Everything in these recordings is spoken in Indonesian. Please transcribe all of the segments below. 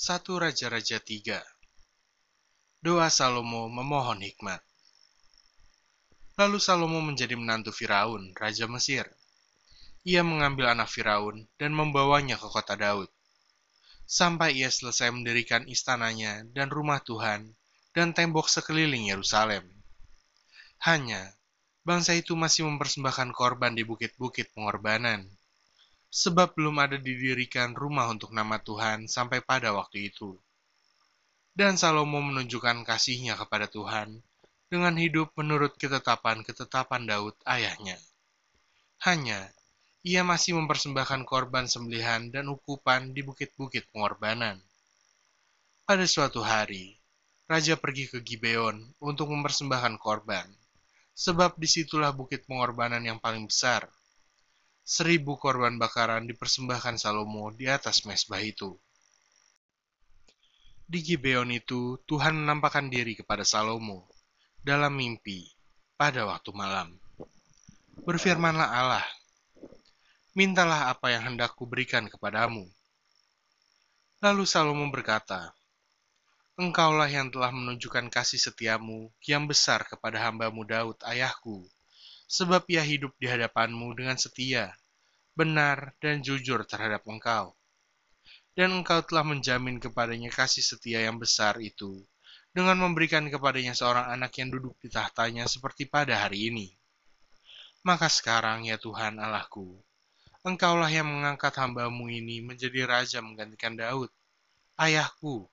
1 Raja-Raja 3 Doa Salomo memohon hikmat Lalu Salomo menjadi menantu Firaun, Raja Mesir. Ia mengambil anak Firaun dan membawanya ke kota Daud. Sampai ia selesai mendirikan istananya dan rumah Tuhan dan tembok sekeliling Yerusalem. Hanya, bangsa itu masih mempersembahkan korban di bukit-bukit pengorbanan sebab belum ada didirikan rumah untuk nama Tuhan sampai pada waktu itu. Dan Salomo menunjukkan kasihnya kepada Tuhan dengan hidup menurut ketetapan-ketetapan Daud ayahnya. Hanya, ia masih mempersembahkan korban sembelihan dan ukupan di bukit-bukit pengorbanan. Pada suatu hari, Raja pergi ke Gibeon untuk mempersembahkan korban, sebab di situlah bukit pengorbanan yang paling besar seribu korban bakaran dipersembahkan Salomo di atas mesbah itu. Di Gibeon itu, Tuhan menampakkan diri kepada Salomo dalam mimpi pada waktu malam. Berfirmanlah Allah, mintalah apa yang hendak kuberikan kepadamu. Lalu Salomo berkata, Engkaulah yang telah menunjukkan kasih setiamu yang besar kepada hambamu Daud ayahku, sebab ia hidup di hadapanmu dengan setia, benar, dan jujur terhadap engkau. Dan engkau telah menjamin kepadanya kasih setia yang besar itu, dengan memberikan kepadanya seorang anak yang duduk di tahtanya seperti pada hari ini. Maka sekarang, ya Tuhan Allahku, Engkaulah yang mengangkat hambamu ini menjadi raja menggantikan Daud, ayahku,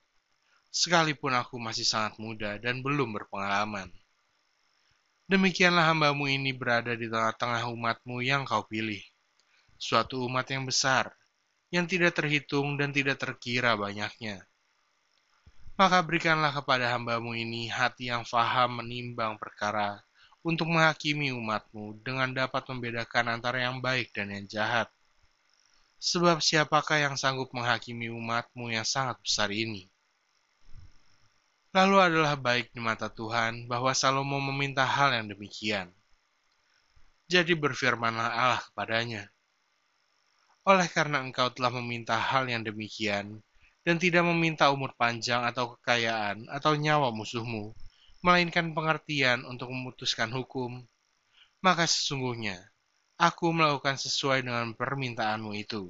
sekalipun aku masih sangat muda dan belum berpengalaman. Demikianlah hambamu ini berada di tengah-tengah umatmu yang kau pilih. Suatu umat yang besar, yang tidak terhitung dan tidak terkira banyaknya. Maka berikanlah kepada hambamu ini hati yang faham menimbang perkara untuk menghakimi umatmu dengan dapat membedakan antara yang baik dan yang jahat. Sebab siapakah yang sanggup menghakimi umatmu yang sangat besar ini? Lalu adalah baik di mata Tuhan bahwa Salomo meminta hal yang demikian. Jadi berfirmanlah Allah kepadanya, Oleh karena engkau telah meminta hal yang demikian, dan tidak meminta umur panjang atau kekayaan atau nyawa musuhmu, melainkan pengertian untuk memutuskan hukum, maka sesungguhnya aku melakukan sesuai dengan permintaanmu itu.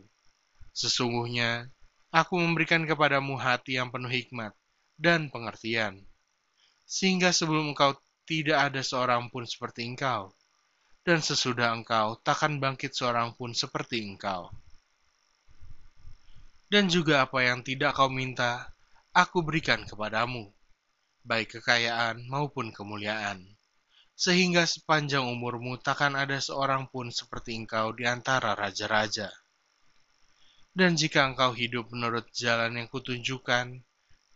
Sesungguhnya aku memberikan kepadamu hati yang penuh hikmat, dan pengertian. Sehingga sebelum engkau tidak ada seorang pun seperti engkau, dan sesudah engkau takkan bangkit seorang pun seperti engkau. Dan juga apa yang tidak kau minta, aku berikan kepadamu, baik kekayaan maupun kemuliaan, sehingga sepanjang umurmu takkan ada seorang pun seperti engkau di antara raja-raja. Dan jika engkau hidup menurut jalan yang kutunjukkan,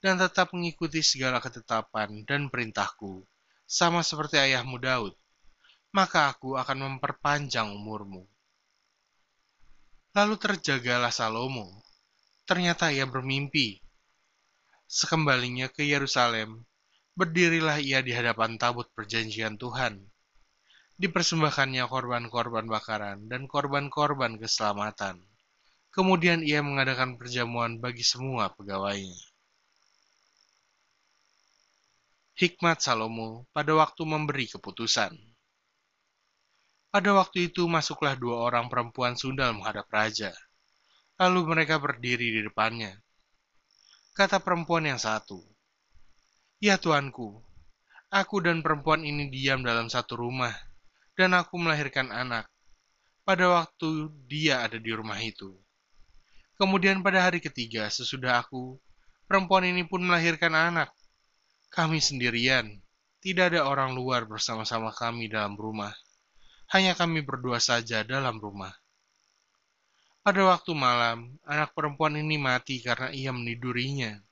dan tetap mengikuti segala ketetapan dan perintahku, sama seperti ayahmu Daud, maka aku akan memperpanjang umurmu. Lalu terjagalah Salomo. Ternyata ia bermimpi. Sekembalinya ke Yerusalem, berdirilah ia di hadapan tabut perjanjian Tuhan. Dipersembahkannya korban-korban bakaran dan korban-korban keselamatan. Kemudian ia mengadakan perjamuan bagi semua pegawainya. Hikmat Salomo pada waktu memberi keputusan. Pada waktu itu masuklah dua orang perempuan sundal menghadap raja. Lalu mereka berdiri di depannya. Kata perempuan yang satu, Ya tuanku, aku dan perempuan ini diam dalam satu rumah, dan aku melahirkan anak. Pada waktu dia ada di rumah itu. Kemudian pada hari ketiga sesudah aku, perempuan ini pun melahirkan anak kami sendirian, tidak ada orang luar bersama-sama kami dalam rumah. Hanya kami berdua saja dalam rumah. Pada waktu malam, anak perempuan ini mati karena ia menidurinya.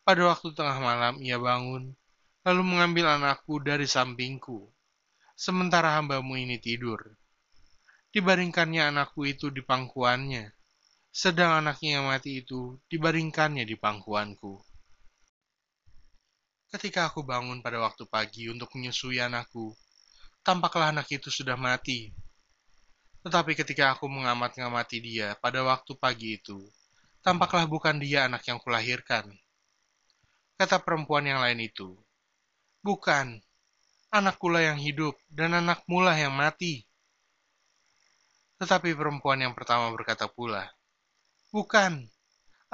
Pada waktu tengah malam, ia bangun, lalu mengambil anakku dari sampingku, sementara hambamu ini tidur. Dibaringkannya anakku itu di pangkuannya, sedang anaknya yang mati itu dibaringkannya di pangkuanku. Ketika aku bangun pada waktu pagi untuk menyusui anakku, tampaklah anak itu sudah mati. Tetapi ketika aku mengamat-ngamati dia pada waktu pagi itu, tampaklah bukan dia anak yang kulahirkan. Kata perempuan yang lain itu, bukan, anakku lah yang hidup dan anakmu lah yang mati. Tetapi perempuan yang pertama berkata pula, bukan,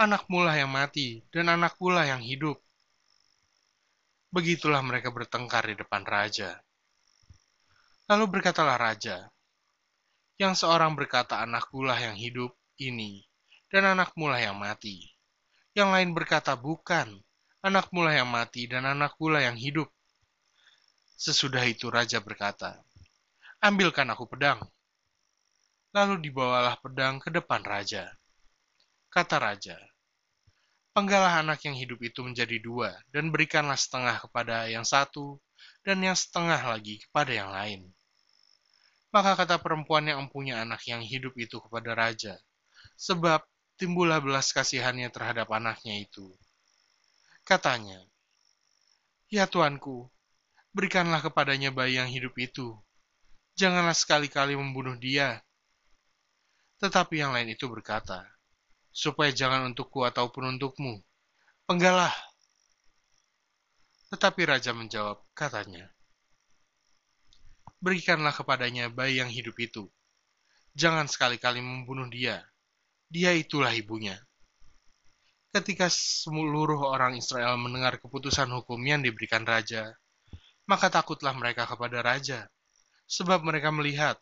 anakmu lah yang mati dan anakku lah yang hidup. Begitulah mereka bertengkar di depan raja. Lalu berkatalah raja, yang seorang berkata anakku lah yang hidup ini, dan anakmu lah yang mati. Yang lain berkata bukan, anakmu lah yang mati dan anakku lah yang hidup. Sesudah itu raja berkata, ambilkan aku pedang. Lalu dibawalah pedang ke depan raja. Kata raja, Penggalah anak yang hidup itu menjadi dua, dan berikanlah setengah kepada yang satu, dan yang setengah lagi kepada yang lain. Maka kata perempuan yang empunya anak yang hidup itu kepada raja, sebab timbullah belas kasihannya terhadap anaknya itu. Katanya, Ya tuanku, berikanlah kepadanya bayi yang hidup itu. Janganlah sekali-kali membunuh dia. Tetapi yang lain itu berkata, supaya jangan untukku ataupun untukmu. Penggalah. Tetapi raja menjawab, katanya, Berikanlah kepadanya bayi yang hidup itu. Jangan sekali-kali membunuh dia. Dia itulah ibunya. Ketika seluruh orang Israel mendengar keputusan hukum yang diberikan raja, maka takutlah mereka kepada raja, sebab mereka melihat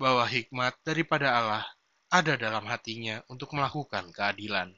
bahwa hikmat daripada Allah ada dalam hatinya untuk melakukan keadilan.